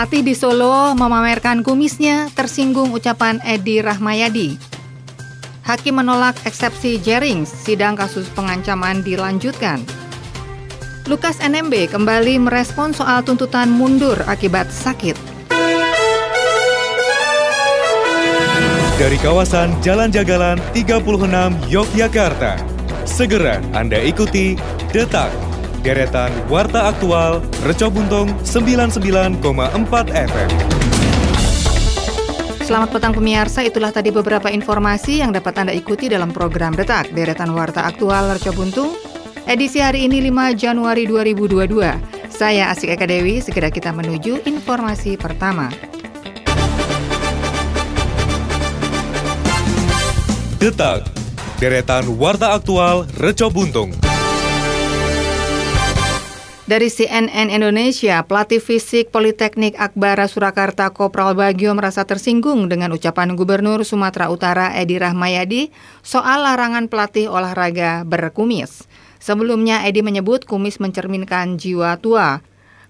Pelatih di Solo memamerkan kumisnya tersinggung ucapan Edi Rahmayadi. Hakim menolak eksepsi Jering, sidang kasus pengancaman dilanjutkan. Lukas NMB kembali merespon soal tuntutan mundur akibat sakit. Dari kawasan Jalan Jagalan 36 Yogyakarta, segera Anda ikuti Detak deretan Warta Aktual Reco Buntung 99,4 FM. Selamat petang pemirsa, itulah tadi beberapa informasi yang dapat Anda ikuti dalam program Detak Deretan Warta Aktual Reco Buntung edisi hari ini 5 Januari 2022. Saya Asik Eka Dewi, segera kita menuju informasi pertama. Detak, deretan Warta Aktual Reco Buntung. Dari CNN Indonesia, pelatih fisik Politeknik Akbara Surakarta Kopral Bagio merasa tersinggung dengan ucapan Gubernur Sumatera Utara Edi Rahmayadi soal larangan pelatih olahraga berkumis. Sebelumnya Edi menyebut kumis mencerminkan jiwa tua.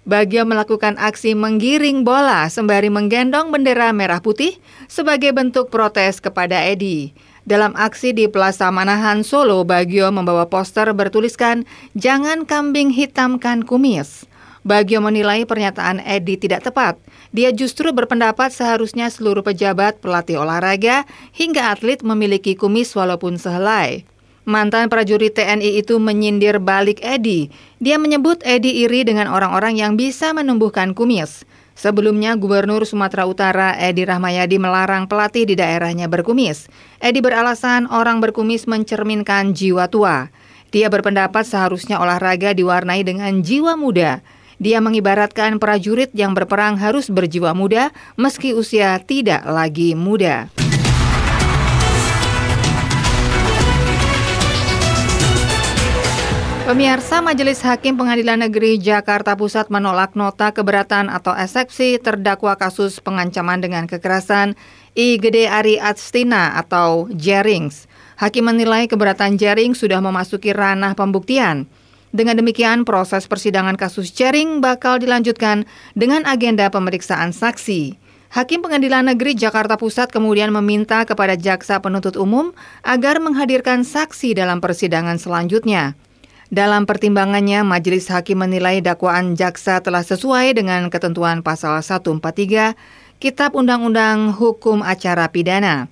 Bagio melakukan aksi menggiring bola sembari menggendong bendera merah putih sebagai bentuk protes kepada Edi. Dalam aksi di Plaza Manahan Solo, Bagio membawa poster bertuliskan "Jangan kambing hitamkan kumis". Bagio menilai pernyataan Edi tidak tepat. Dia justru berpendapat seharusnya seluruh pejabat, pelatih olahraga, hingga atlet memiliki kumis walaupun sehelai. Mantan prajurit TNI itu menyindir balik Edi. Dia menyebut Edi iri dengan orang-orang yang bisa menumbuhkan kumis. Sebelumnya, Gubernur Sumatera Utara Edi Rahmayadi melarang pelatih di daerahnya berkumis. Edi beralasan orang berkumis mencerminkan jiwa tua. Dia berpendapat seharusnya olahraga diwarnai dengan jiwa muda. Dia mengibaratkan prajurit yang berperang harus berjiwa muda meski usia tidak lagi muda. Pemirsa Majelis Hakim Pengadilan Negeri Jakarta Pusat menolak nota keberatan atau eksepsi terdakwa kasus pengancaman dengan kekerasan I Gede Ari Atstina atau Jerings. Hakim menilai keberatan Jering sudah memasuki ranah pembuktian. Dengan demikian, proses persidangan kasus Jering bakal dilanjutkan dengan agenda pemeriksaan saksi. Hakim Pengadilan Negeri Jakarta Pusat kemudian meminta kepada jaksa penuntut umum agar menghadirkan saksi dalam persidangan selanjutnya. Dalam pertimbangannya, Majelis Hakim menilai dakwaan jaksa telah sesuai dengan ketentuan pasal 143 Kitab Undang-Undang Hukum Acara Pidana.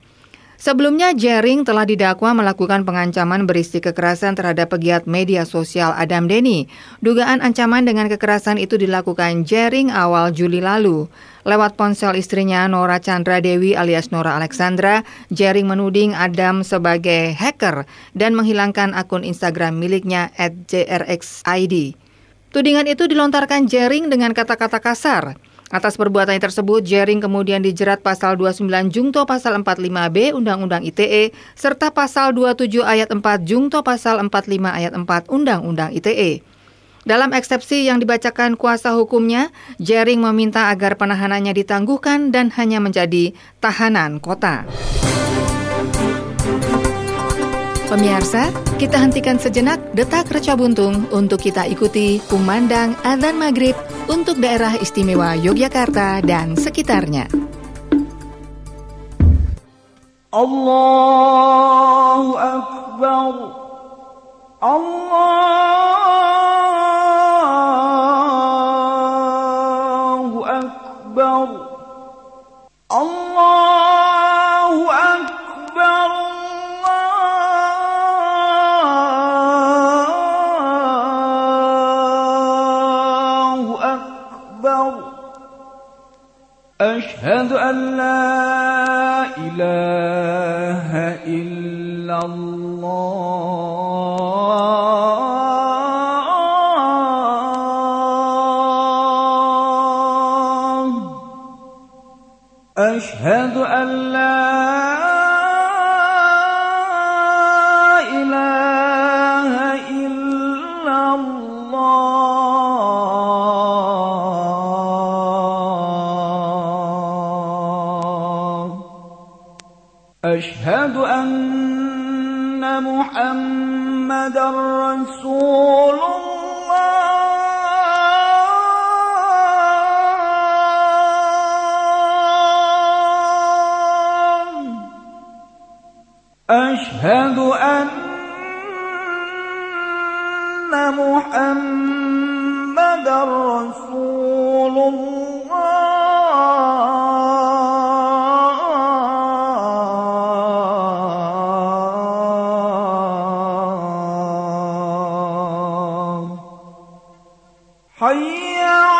Sebelumnya, Jering telah didakwa melakukan pengancaman berisi kekerasan terhadap pegiat media sosial Adam Denny. Dugaan ancaman dengan kekerasan itu dilakukan Jering awal Juli lalu. Lewat ponsel istrinya Nora Chandra Dewi alias Nora Alexandra, Jering menuding Adam sebagai hacker dan menghilangkan akun Instagram miliknya JRXID. Tudingan itu dilontarkan Jering dengan kata-kata kasar. Atas perbuatannya tersebut, Jering kemudian dijerat pasal 29 Jungto pasal 45B Undang-Undang ITE serta pasal 27 ayat 4 Jungto pasal 45 ayat 4 Undang-Undang ITE. Dalam eksepsi yang dibacakan kuasa hukumnya, Jering meminta agar penahanannya ditangguhkan dan hanya menjadi tahanan kota. Pemirsa, kita hentikan sejenak detak reca buntung untuk kita ikuti kumandang adzan maghrib untuk daerah istimewa Yogyakarta dan sekitarnya. Allahu Akbar أشهد أن محمد رسول 哎呀。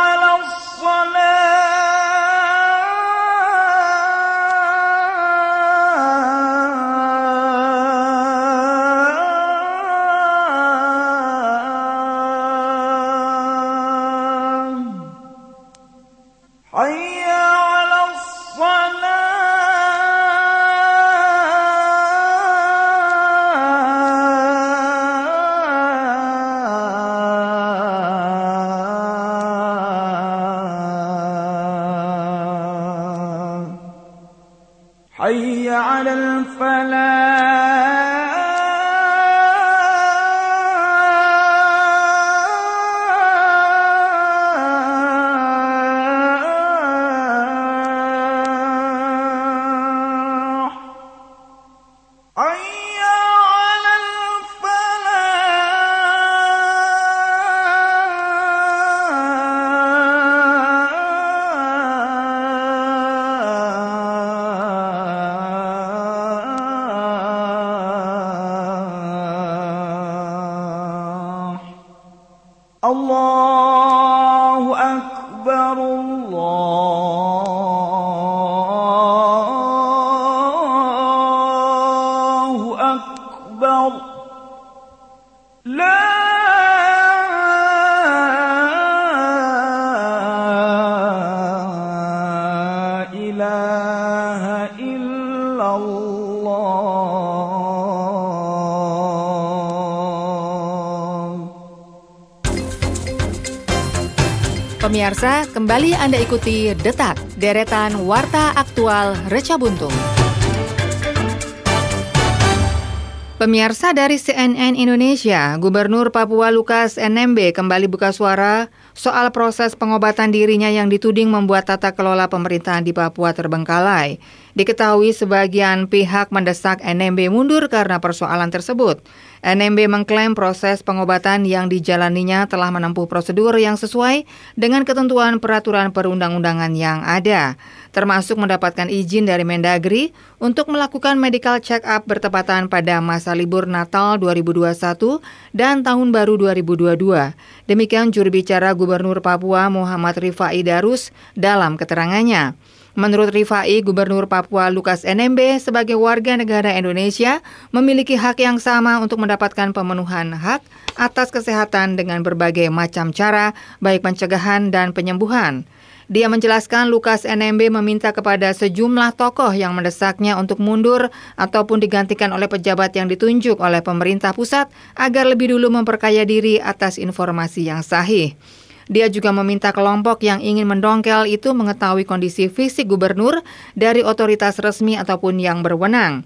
Pemirsa, kembali Anda ikuti Detak, deretan Warta Aktual Reca Buntung. Pemirsa dari CNN Indonesia, Gubernur Papua Lukas NMB kembali buka suara soal proses pengobatan dirinya yang dituding membuat tata kelola pemerintahan di Papua terbengkalai. Diketahui sebagian pihak mendesak NMB mundur karena persoalan tersebut. NMB mengklaim proses pengobatan yang dijalaninya telah menempuh prosedur yang sesuai dengan ketentuan peraturan perundang-undangan yang ada, termasuk mendapatkan izin dari Mendagri untuk melakukan medical check-up bertepatan pada masa libur Natal 2021 dan Tahun Baru 2022. Demikian juru bicara Gubernur Papua Muhammad Rifai Darus dalam keterangannya. Menurut Rifai, Gubernur Papua Lukas NMB sebagai warga negara Indonesia memiliki hak yang sama untuk mendapatkan pemenuhan hak atas kesehatan dengan berbagai macam cara, baik pencegahan dan penyembuhan. Dia menjelaskan Lukas NMB meminta kepada sejumlah tokoh yang mendesaknya untuk mundur ataupun digantikan oleh pejabat yang ditunjuk oleh pemerintah pusat agar lebih dulu memperkaya diri atas informasi yang sahih. Dia juga meminta kelompok yang ingin mendongkel itu mengetahui kondisi fisik gubernur dari otoritas resmi ataupun yang berwenang.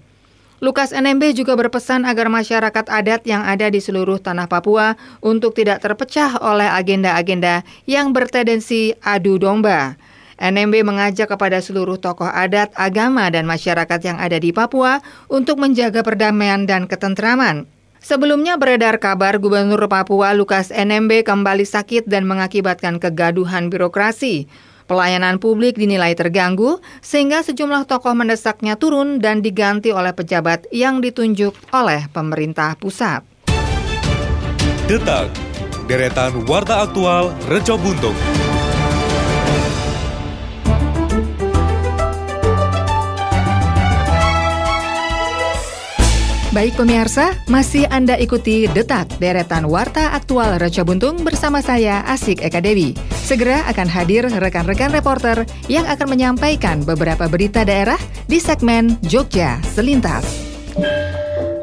Lukas NMB juga berpesan agar masyarakat adat yang ada di seluruh tanah Papua untuk tidak terpecah oleh agenda-agenda yang bertendensi adu domba. NMB mengajak kepada seluruh tokoh adat, agama, dan masyarakat yang ada di Papua untuk menjaga perdamaian dan ketentraman. Sebelumnya beredar kabar Gubernur Papua Lukas NMB kembali sakit dan mengakibatkan kegaduhan birokrasi. Pelayanan publik dinilai terganggu sehingga sejumlah tokoh mendesaknya turun dan diganti oleh pejabat yang ditunjuk oleh pemerintah pusat. Detak, deretan warta aktual Reco Buntung. Baik pemirsa, masih Anda ikuti Detak, deretan Warta Aktual Reca Buntung bersama saya Asik Eka Dewi. Segera akan hadir rekan-rekan reporter yang akan menyampaikan beberapa berita daerah di segmen Jogja Selintas.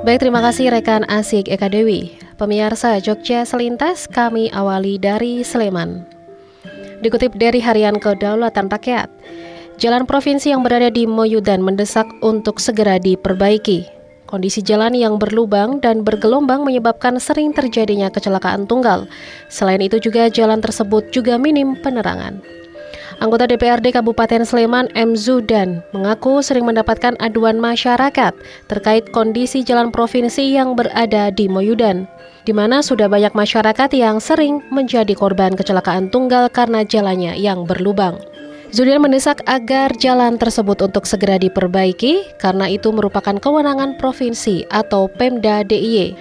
Baik, terima kasih rekan Asik Eka Dewi. Pemirsa Jogja Selintas, kami awali dari Sleman. Dikutip dari Harian Kedaulatan Rakyat, jalan provinsi yang berada di Moyudan mendesak untuk segera diperbaiki. Kondisi jalan yang berlubang dan bergelombang menyebabkan sering terjadinya kecelakaan tunggal. Selain itu juga jalan tersebut juga minim penerangan. Anggota DPRD Kabupaten Sleman M. Zudan mengaku sering mendapatkan aduan masyarakat terkait kondisi jalan provinsi yang berada di Moyudan, di mana sudah banyak masyarakat yang sering menjadi korban kecelakaan tunggal karena jalannya yang berlubang. Zudan mendesak agar jalan tersebut untuk segera diperbaiki karena itu merupakan kewenangan provinsi atau Pemda DIY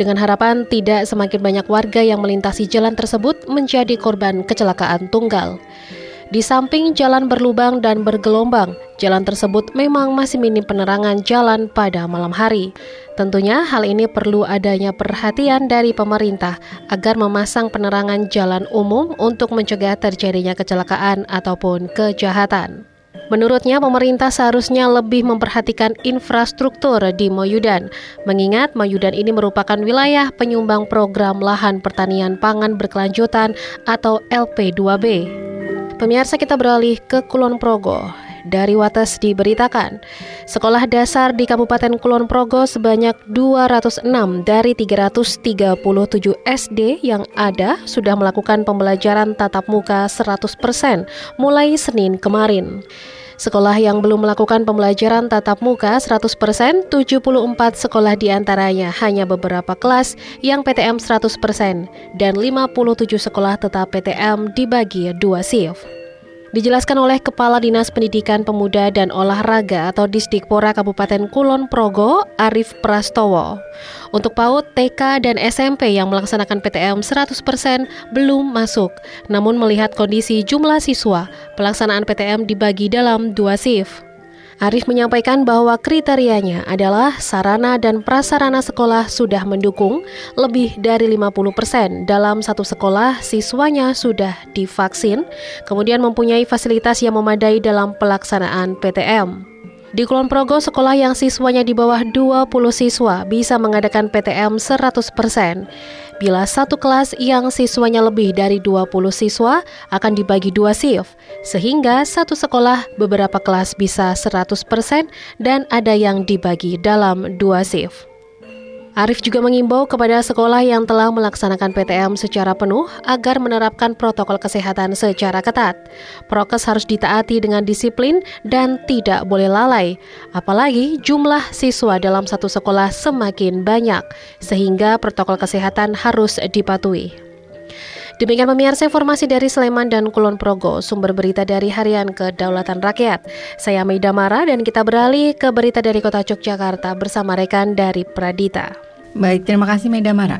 dengan harapan tidak semakin banyak warga yang melintasi jalan tersebut menjadi korban kecelakaan tunggal. Di samping jalan berlubang dan bergelombang, jalan tersebut memang masih minim penerangan jalan pada malam hari. Tentunya hal ini perlu adanya perhatian dari pemerintah agar memasang penerangan jalan umum untuk mencegah terjadinya kecelakaan ataupun kejahatan. Menurutnya, pemerintah seharusnya lebih memperhatikan infrastruktur di Moyudan, mengingat Moyudan ini merupakan wilayah penyumbang program lahan pertanian pangan berkelanjutan atau LP2B. Pemirsa kita beralih ke Kulon Progo. Dari Wates diberitakan, sekolah dasar di Kabupaten Kulon Progo sebanyak 206 dari 337 SD yang ada sudah melakukan pembelajaran tatap muka 100% mulai Senin kemarin. Sekolah yang belum melakukan pembelajaran tatap muka 100%, 74 sekolah di antaranya hanya beberapa kelas yang PTM 100% dan 57 sekolah tetap PTM dibagi dua shift. Dijelaskan oleh Kepala Dinas Pendidikan Pemuda dan Olahraga atau Disdikpora Kabupaten Kulon Progo, Arif Prastowo. Untuk PAUD, TK, dan SMP yang melaksanakan PTM 100% belum masuk. Namun melihat kondisi jumlah siswa, pelaksanaan PTM dibagi dalam dua shift. Arif menyampaikan bahwa kriterianya adalah sarana dan prasarana sekolah sudah mendukung lebih dari 50% dalam satu sekolah siswanya sudah divaksin, kemudian mempunyai fasilitas yang memadai dalam pelaksanaan PTM. Di Kulon Progo, sekolah yang siswanya di bawah 20 siswa bisa mengadakan PTM 100%. Bila satu kelas yang siswanya lebih dari 20 siswa akan dibagi dua shift, sehingga satu sekolah beberapa kelas bisa 100% dan ada yang dibagi dalam dua shift. Arif juga mengimbau kepada sekolah yang telah melaksanakan PTM secara penuh agar menerapkan protokol kesehatan secara ketat. Prokes harus ditaati dengan disiplin dan tidak boleh lalai, apalagi jumlah siswa dalam satu sekolah semakin banyak, sehingga protokol kesehatan harus dipatuhi. Demikian pemirsa informasi dari Sleman dan Kulon Progo, sumber berita dari Harian Kedaulatan Rakyat. Saya Maida Mara dan kita beralih ke berita dari Kota Yogyakarta bersama rekan dari Pradita. Baik, terima kasih Maida Mara.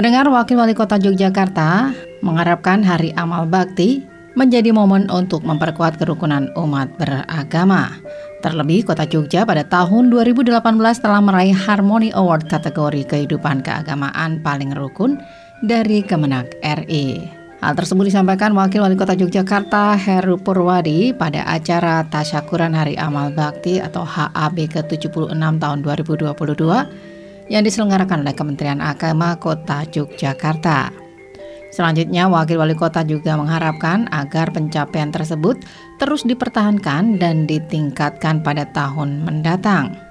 Pendengar Wakil Wali Kota Yogyakarta mengharapkan Hari Amal Bakti menjadi momen untuk memperkuat kerukunan umat beragama. Terlebih, Kota Jogja pada tahun 2018 telah meraih Harmony Award kategori kehidupan keagamaan paling rukun dari Kemenak RI. Hal tersebut disampaikan Wakil Wali Kota Yogyakarta Heru Purwadi pada acara Tasyakuran Hari Amal Bakti atau HAB ke-76 tahun 2022 yang diselenggarakan oleh Kementerian Agama Kota Yogyakarta. Selanjutnya, Wakil Wali Kota juga mengharapkan agar pencapaian tersebut terus dipertahankan dan ditingkatkan pada tahun mendatang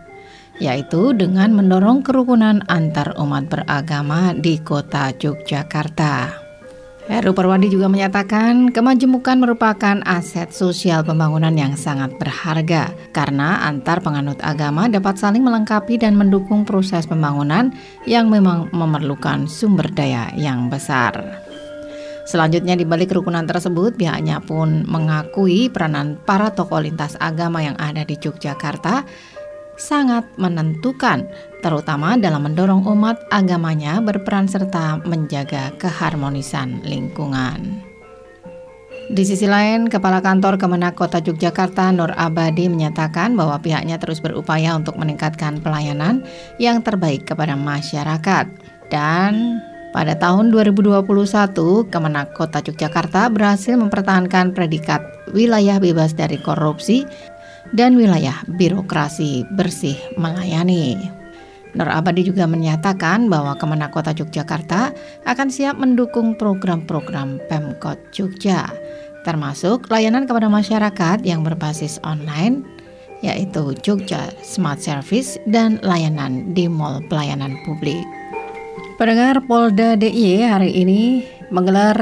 yaitu dengan mendorong kerukunan antar umat beragama di kota Yogyakarta. Heru Perwadi juga menyatakan kemajemukan merupakan aset sosial pembangunan yang sangat berharga karena antar penganut agama dapat saling melengkapi dan mendukung proses pembangunan yang memang memerlukan sumber daya yang besar. Selanjutnya di balik kerukunan tersebut pihaknya pun mengakui peranan para tokoh lintas agama yang ada di Yogyakarta sangat menentukan, terutama dalam mendorong umat agamanya berperan serta menjaga keharmonisan lingkungan. Di sisi lain, Kepala Kantor Kemenak Kota Yogyakarta Nur Abadi menyatakan bahwa pihaknya terus berupaya untuk meningkatkan pelayanan yang terbaik kepada masyarakat. Dan pada tahun 2021, Kemenak Kota Yogyakarta berhasil mempertahankan predikat wilayah bebas dari korupsi dan wilayah birokrasi bersih melayani. Nur Abadi juga menyatakan bahwa Kemenak Kota Yogyakarta akan siap mendukung program-program Pemkot Jogja, termasuk layanan kepada masyarakat yang berbasis online, yaitu Jogja Smart Service dan layanan di mall pelayanan publik. Pendengar Polda DIY hari ini menggelar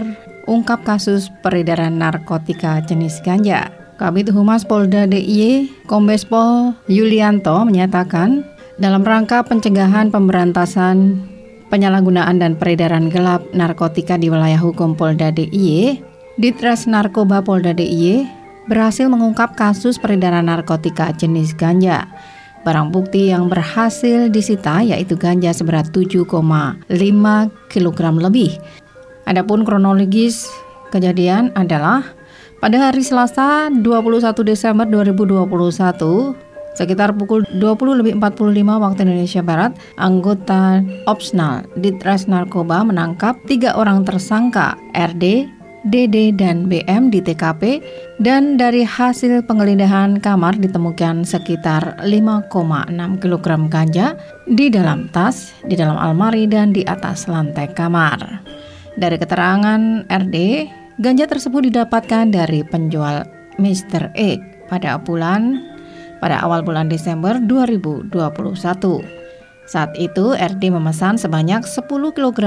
ungkap kasus peredaran narkotika jenis ganja. Kabit Humas Polda DIY, Kombes Pol Yulianto menyatakan dalam rangka pencegahan pemberantasan penyalahgunaan dan peredaran gelap narkotika di wilayah hukum Polda DIY, Ditres Narkoba Polda DIY berhasil mengungkap kasus peredaran narkotika jenis ganja. Barang bukti yang berhasil disita yaitu ganja seberat 7,5 kg lebih. Adapun kronologis kejadian adalah pada hari Selasa 21 Desember 2021 Sekitar pukul 20 lebih 45 waktu Indonesia Barat, anggota Opsnal Ditres Narkoba menangkap tiga orang tersangka RD, DD, dan BM di TKP dan dari hasil penggeledahan kamar ditemukan sekitar 5,6 kg ganja di dalam tas, di dalam almari, dan di atas lantai kamar. Dari keterangan RD, Ganja tersebut didapatkan dari penjual Mr. Egg pada bulan pada awal bulan Desember 2021. Saat itu RD memesan sebanyak 10 kg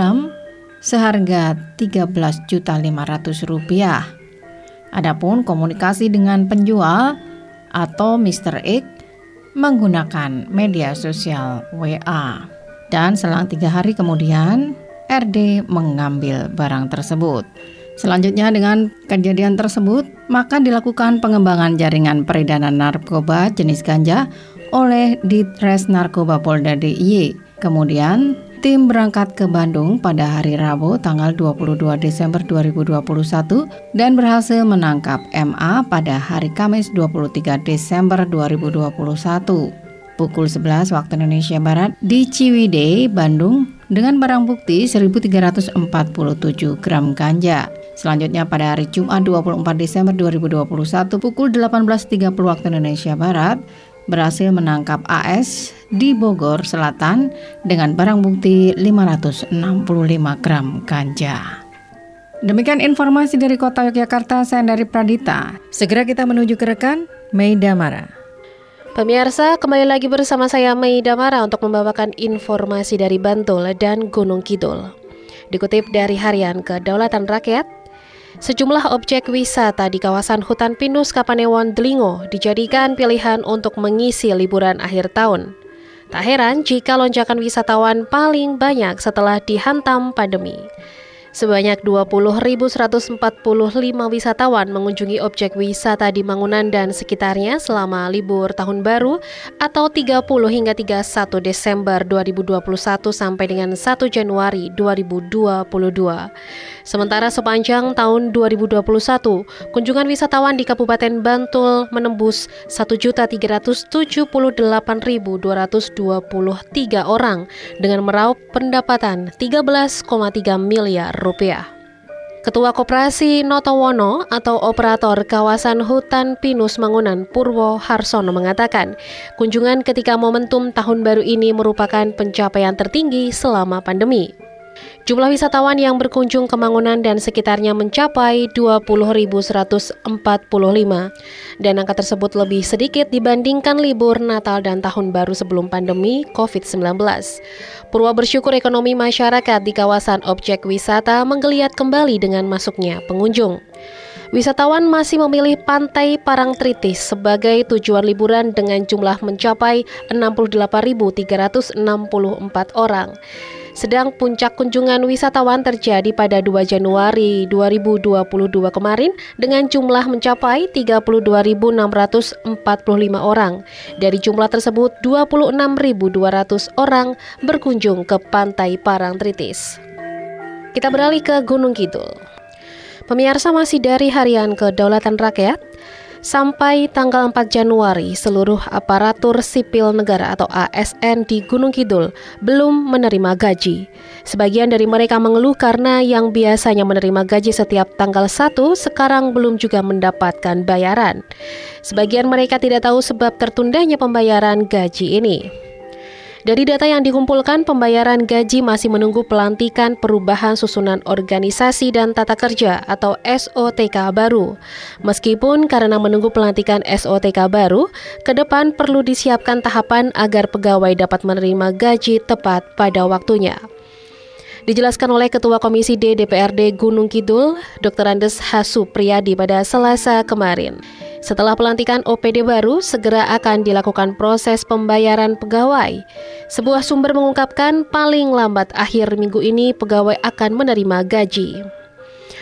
seharga 13.500 rupiah. Adapun komunikasi dengan penjual atau Mr. X menggunakan media sosial WA. Dan selang tiga hari kemudian, RD mengambil barang tersebut. Selanjutnya dengan kejadian tersebut, maka dilakukan pengembangan jaringan peredaran narkoba jenis ganja oleh Ditres Narkoba Polda DIY. Kemudian, tim berangkat ke Bandung pada hari Rabu tanggal 22 Desember 2021 dan berhasil menangkap MA pada hari Kamis 23 Desember 2021 pukul 11 waktu Indonesia Barat di Ciwidey, Bandung dengan barang bukti 1347 gram ganja. Selanjutnya pada hari Jumat 24 Desember 2021 pukul 18.30 waktu Indonesia Barat berhasil menangkap AS di Bogor Selatan dengan barang bukti 565 gram ganja. Demikian informasi dari kota Yogyakarta, saya dari Pradita. Segera kita menuju ke rekan Meida Mara. Pemirsa, kembali lagi bersama saya Meida Mara untuk membawakan informasi dari Bantul dan Gunung Kidul. Dikutip dari harian Kedaulatan Rakyat, Sejumlah objek wisata di kawasan hutan pinus Kapanewon Delingo dijadikan pilihan untuk mengisi liburan akhir tahun. Tak heran jika lonjakan wisatawan paling banyak setelah dihantam pandemi. Sebanyak 20.145 wisatawan mengunjungi objek wisata di Mangunan dan sekitarnya selama libur tahun baru atau 30 hingga 31 Desember 2021 sampai dengan 1 Januari 2022. Sementara sepanjang tahun 2021, kunjungan wisatawan di Kabupaten Bantul menembus 1.378.223 orang dengan meraup pendapatan 13,3 miliar rupiah. Ketua Koperasi Notowono atau operator kawasan hutan Pinus Mangunan Purwo Harsono mengatakan, kunjungan ketika momentum tahun baru ini merupakan pencapaian tertinggi selama pandemi. Jumlah wisatawan yang berkunjung ke Mangunan dan sekitarnya mencapai 20.145 dan angka tersebut lebih sedikit dibandingkan libur Natal dan Tahun Baru sebelum pandemi COVID-19. Purwa bersyukur ekonomi masyarakat di kawasan objek wisata menggeliat kembali dengan masuknya pengunjung. Wisatawan masih memilih Pantai Parangtritis sebagai tujuan liburan dengan jumlah mencapai 68.364 orang. Sedang puncak kunjungan wisatawan terjadi pada 2 Januari 2022 kemarin dengan jumlah mencapai 32.645 orang. Dari jumlah tersebut, 26.200 orang berkunjung ke Pantai Parangtritis. Kita beralih ke Gunung Kidul. Pemirsa masih dari harian Kedaulatan Rakyat, Sampai tanggal 4 Januari, seluruh aparatur sipil negara atau ASN di Gunung Kidul belum menerima gaji. Sebagian dari mereka mengeluh karena yang biasanya menerima gaji setiap tanggal 1 sekarang belum juga mendapatkan bayaran. Sebagian mereka tidak tahu sebab tertundanya pembayaran gaji ini. Dari data yang dikumpulkan, pembayaran gaji masih menunggu pelantikan perubahan susunan organisasi dan tata kerja atau SOTK baru. Meskipun karena menunggu pelantikan SOTK baru, ke depan perlu disiapkan tahapan agar pegawai dapat menerima gaji tepat pada waktunya. Dijelaskan oleh Ketua Komisi D DPRD Gunung Kidul, Dr. Andes Hasu Priyadi pada Selasa kemarin. Setelah pelantikan OPD baru, segera akan dilakukan proses pembayaran pegawai. Sebuah sumber mengungkapkan paling lambat akhir minggu ini pegawai akan menerima gaji.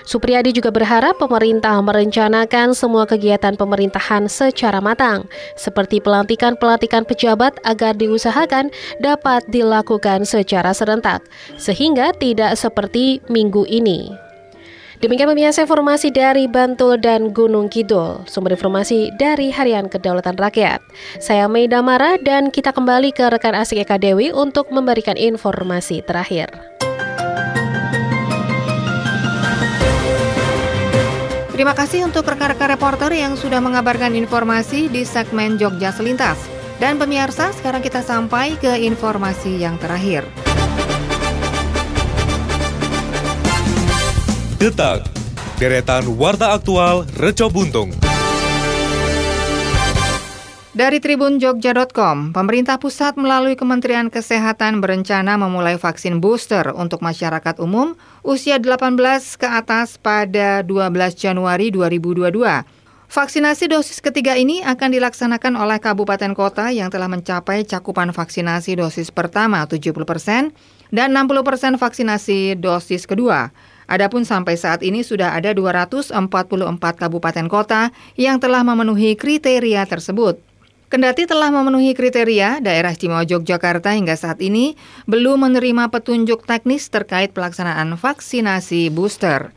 Supriyadi juga berharap pemerintah merencanakan semua kegiatan pemerintahan secara matang, seperti pelantikan-pelantikan pejabat agar diusahakan dapat dilakukan secara serentak, sehingga tidak seperti minggu ini. Demikian pemirsa informasi dari Bantul dan Gunung Kidul, sumber informasi dari Harian Kedaulatan Rakyat. Saya Meida Mara dan kita kembali ke rekan asik Eka Dewi untuk memberikan informasi terakhir. Terima kasih untuk rekan-rekan reporter yang sudah mengabarkan informasi di segmen Jogja Selintas. Dan pemirsa, sekarang kita sampai ke informasi yang terakhir. Detak, deretan warta aktual Reco Buntung. Dari Tribun Jogja.com, pemerintah pusat melalui Kementerian Kesehatan berencana memulai vaksin booster untuk masyarakat umum usia 18 ke atas pada 12 Januari 2022. Vaksinasi dosis ketiga ini akan dilaksanakan oleh kabupaten kota yang telah mencapai cakupan vaksinasi dosis pertama 70% dan 60% vaksinasi dosis kedua. Adapun sampai saat ini sudah ada 244 kabupaten kota yang telah memenuhi kriteria tersebut. Kendati telah memenuhi kriteria, daerah istimewa Yogyakarta hingga saat ini belum menerima petunjuk teknis terkait pelaksanaan vaksinasi booster.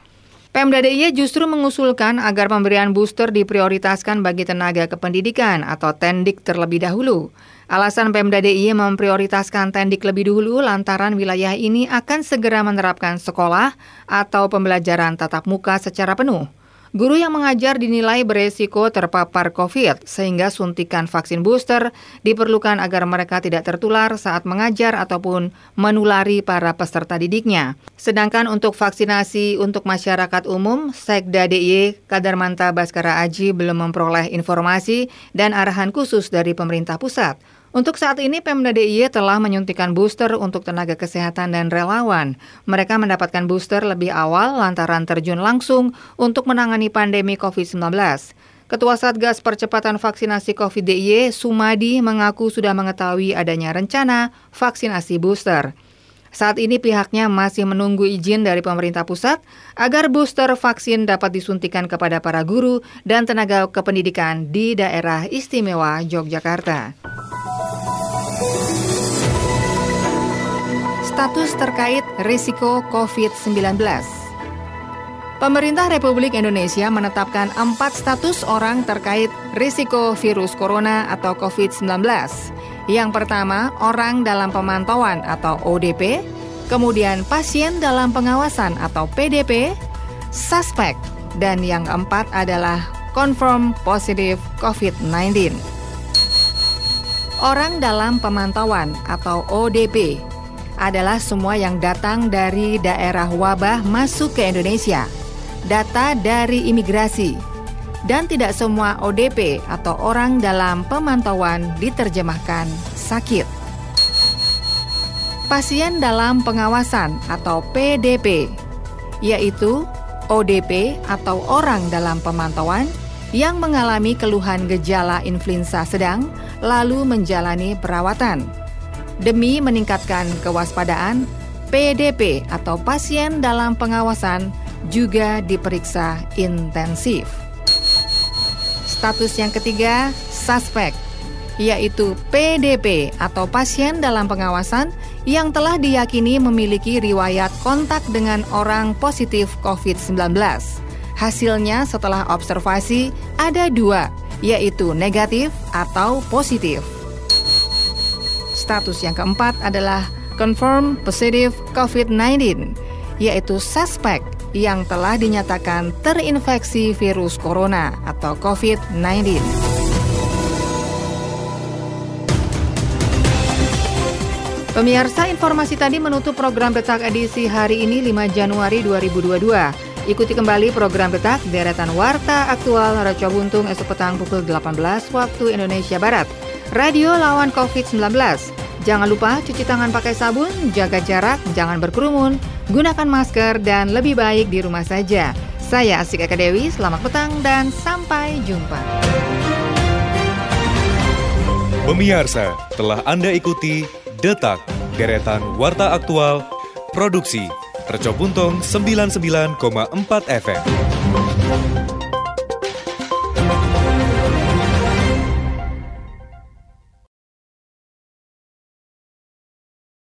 Pemda DIY justru mengusulkan agar pemberian booster diprioritaskan bagi tenaga kependidikan atau tendik terlebih dahulu. Alasan Pemda DIY memprioritaskan Tendik lebih dulu lantaran wilayah ini akan segera menerapkan sekolah atau pembelajaran tatap muka secara penuh. Guru yang mengajar dinilai beresiko terpapar COVID, sehingga suntikan vaksin booster diperlukan agar mereka tidak tertular saat mengajar ataupun menulari para peserta didiknya. Sedangkan untuk vaksinasi untuk masyarakat umum, Sekda DIY Kadarmanta Baskara Aji belum memperoleh informasi dan arahan khusus dari pemerintah pusat. Untuk saat ini Pemda DIY telah menyuntikan booster untuk tenaga kesehatan dan relawan. Mereka mendapatkan booster lebih awal lantaran terjun langsung untuk menangani pandemi COVID-19. Ketua Satgas Percepatan Vaksinasi COVID DIY, Sumadi, mengaku sudah mengetahui adanya rencana vaksinasi booster. Saat ini pihaknya masih menunggu izin dari pemerintah pusat agar booster vaksin dapat disuntikan kepada para guru dan tenaga kependidikan di daerah istimewa Yogyakarta. Status terkait risiko COVID-19 Pemerintah Republik Indonesia menetapkan empat status orang terkait risiko virus corona atau COVID-19. Yang pertama, orang dalam pemantauan atau ODP, kemudian pasien dalam pengawasan atau PDP, suspek, dan yang keempat adalah confirm positif COVID-19. Orang dalam pemantauan atau ODP adalah semua yang datang dari daerah wabah masuk ke Indonesia, data dari imigrasi, dan tidak semua ODP atau orang dalam pemantauan diterjemahkan sakit. Pasien dalam pengawasan atau PDP, yaitu ODP atau orang dalam pemantauan yang mengalami keluhan gejala influenza sedang lalu menjalani perawatan Demi meningkatkan kewaspadaan, PDP atau pasien dalam pengawasan juga diperiksa intensif. Status yang ketiga, suspek, yaitu PDP atau pasien dalam pengawasan yang telah diyakini memiliki riwayat kontak dengan orang positif COVID-19. Hasilnya setelah observasi ada dua, yaitu negatif atau positif. Status yang keempat adalah confirm positive COVID-19, yaitu suspek yang telah dinyatakan terinfeksi virus corona atau COVID-19. Pemirsa, informasi tadi menutup program Betak edisi hari ini 5 Januari 2022. Ikuti kembali program Betak deretan Warta Aktual Raja Buntung esok petang pukul 18 waktu Indonesia Barat. Radio lawan COVID-19. Jangan lupa cuci tangan pakai sabun, jaga jarak, jangan berkerumun. Gunakan masker dan lebih baik di rumah saja. Saya Asik Eka Dewi, selamat petang dan sampai jumpa. Pemirsa, telah Anda ikuti Detak, deretan Warta Aktual, Produksi, Reco Buntung 99,4 FM.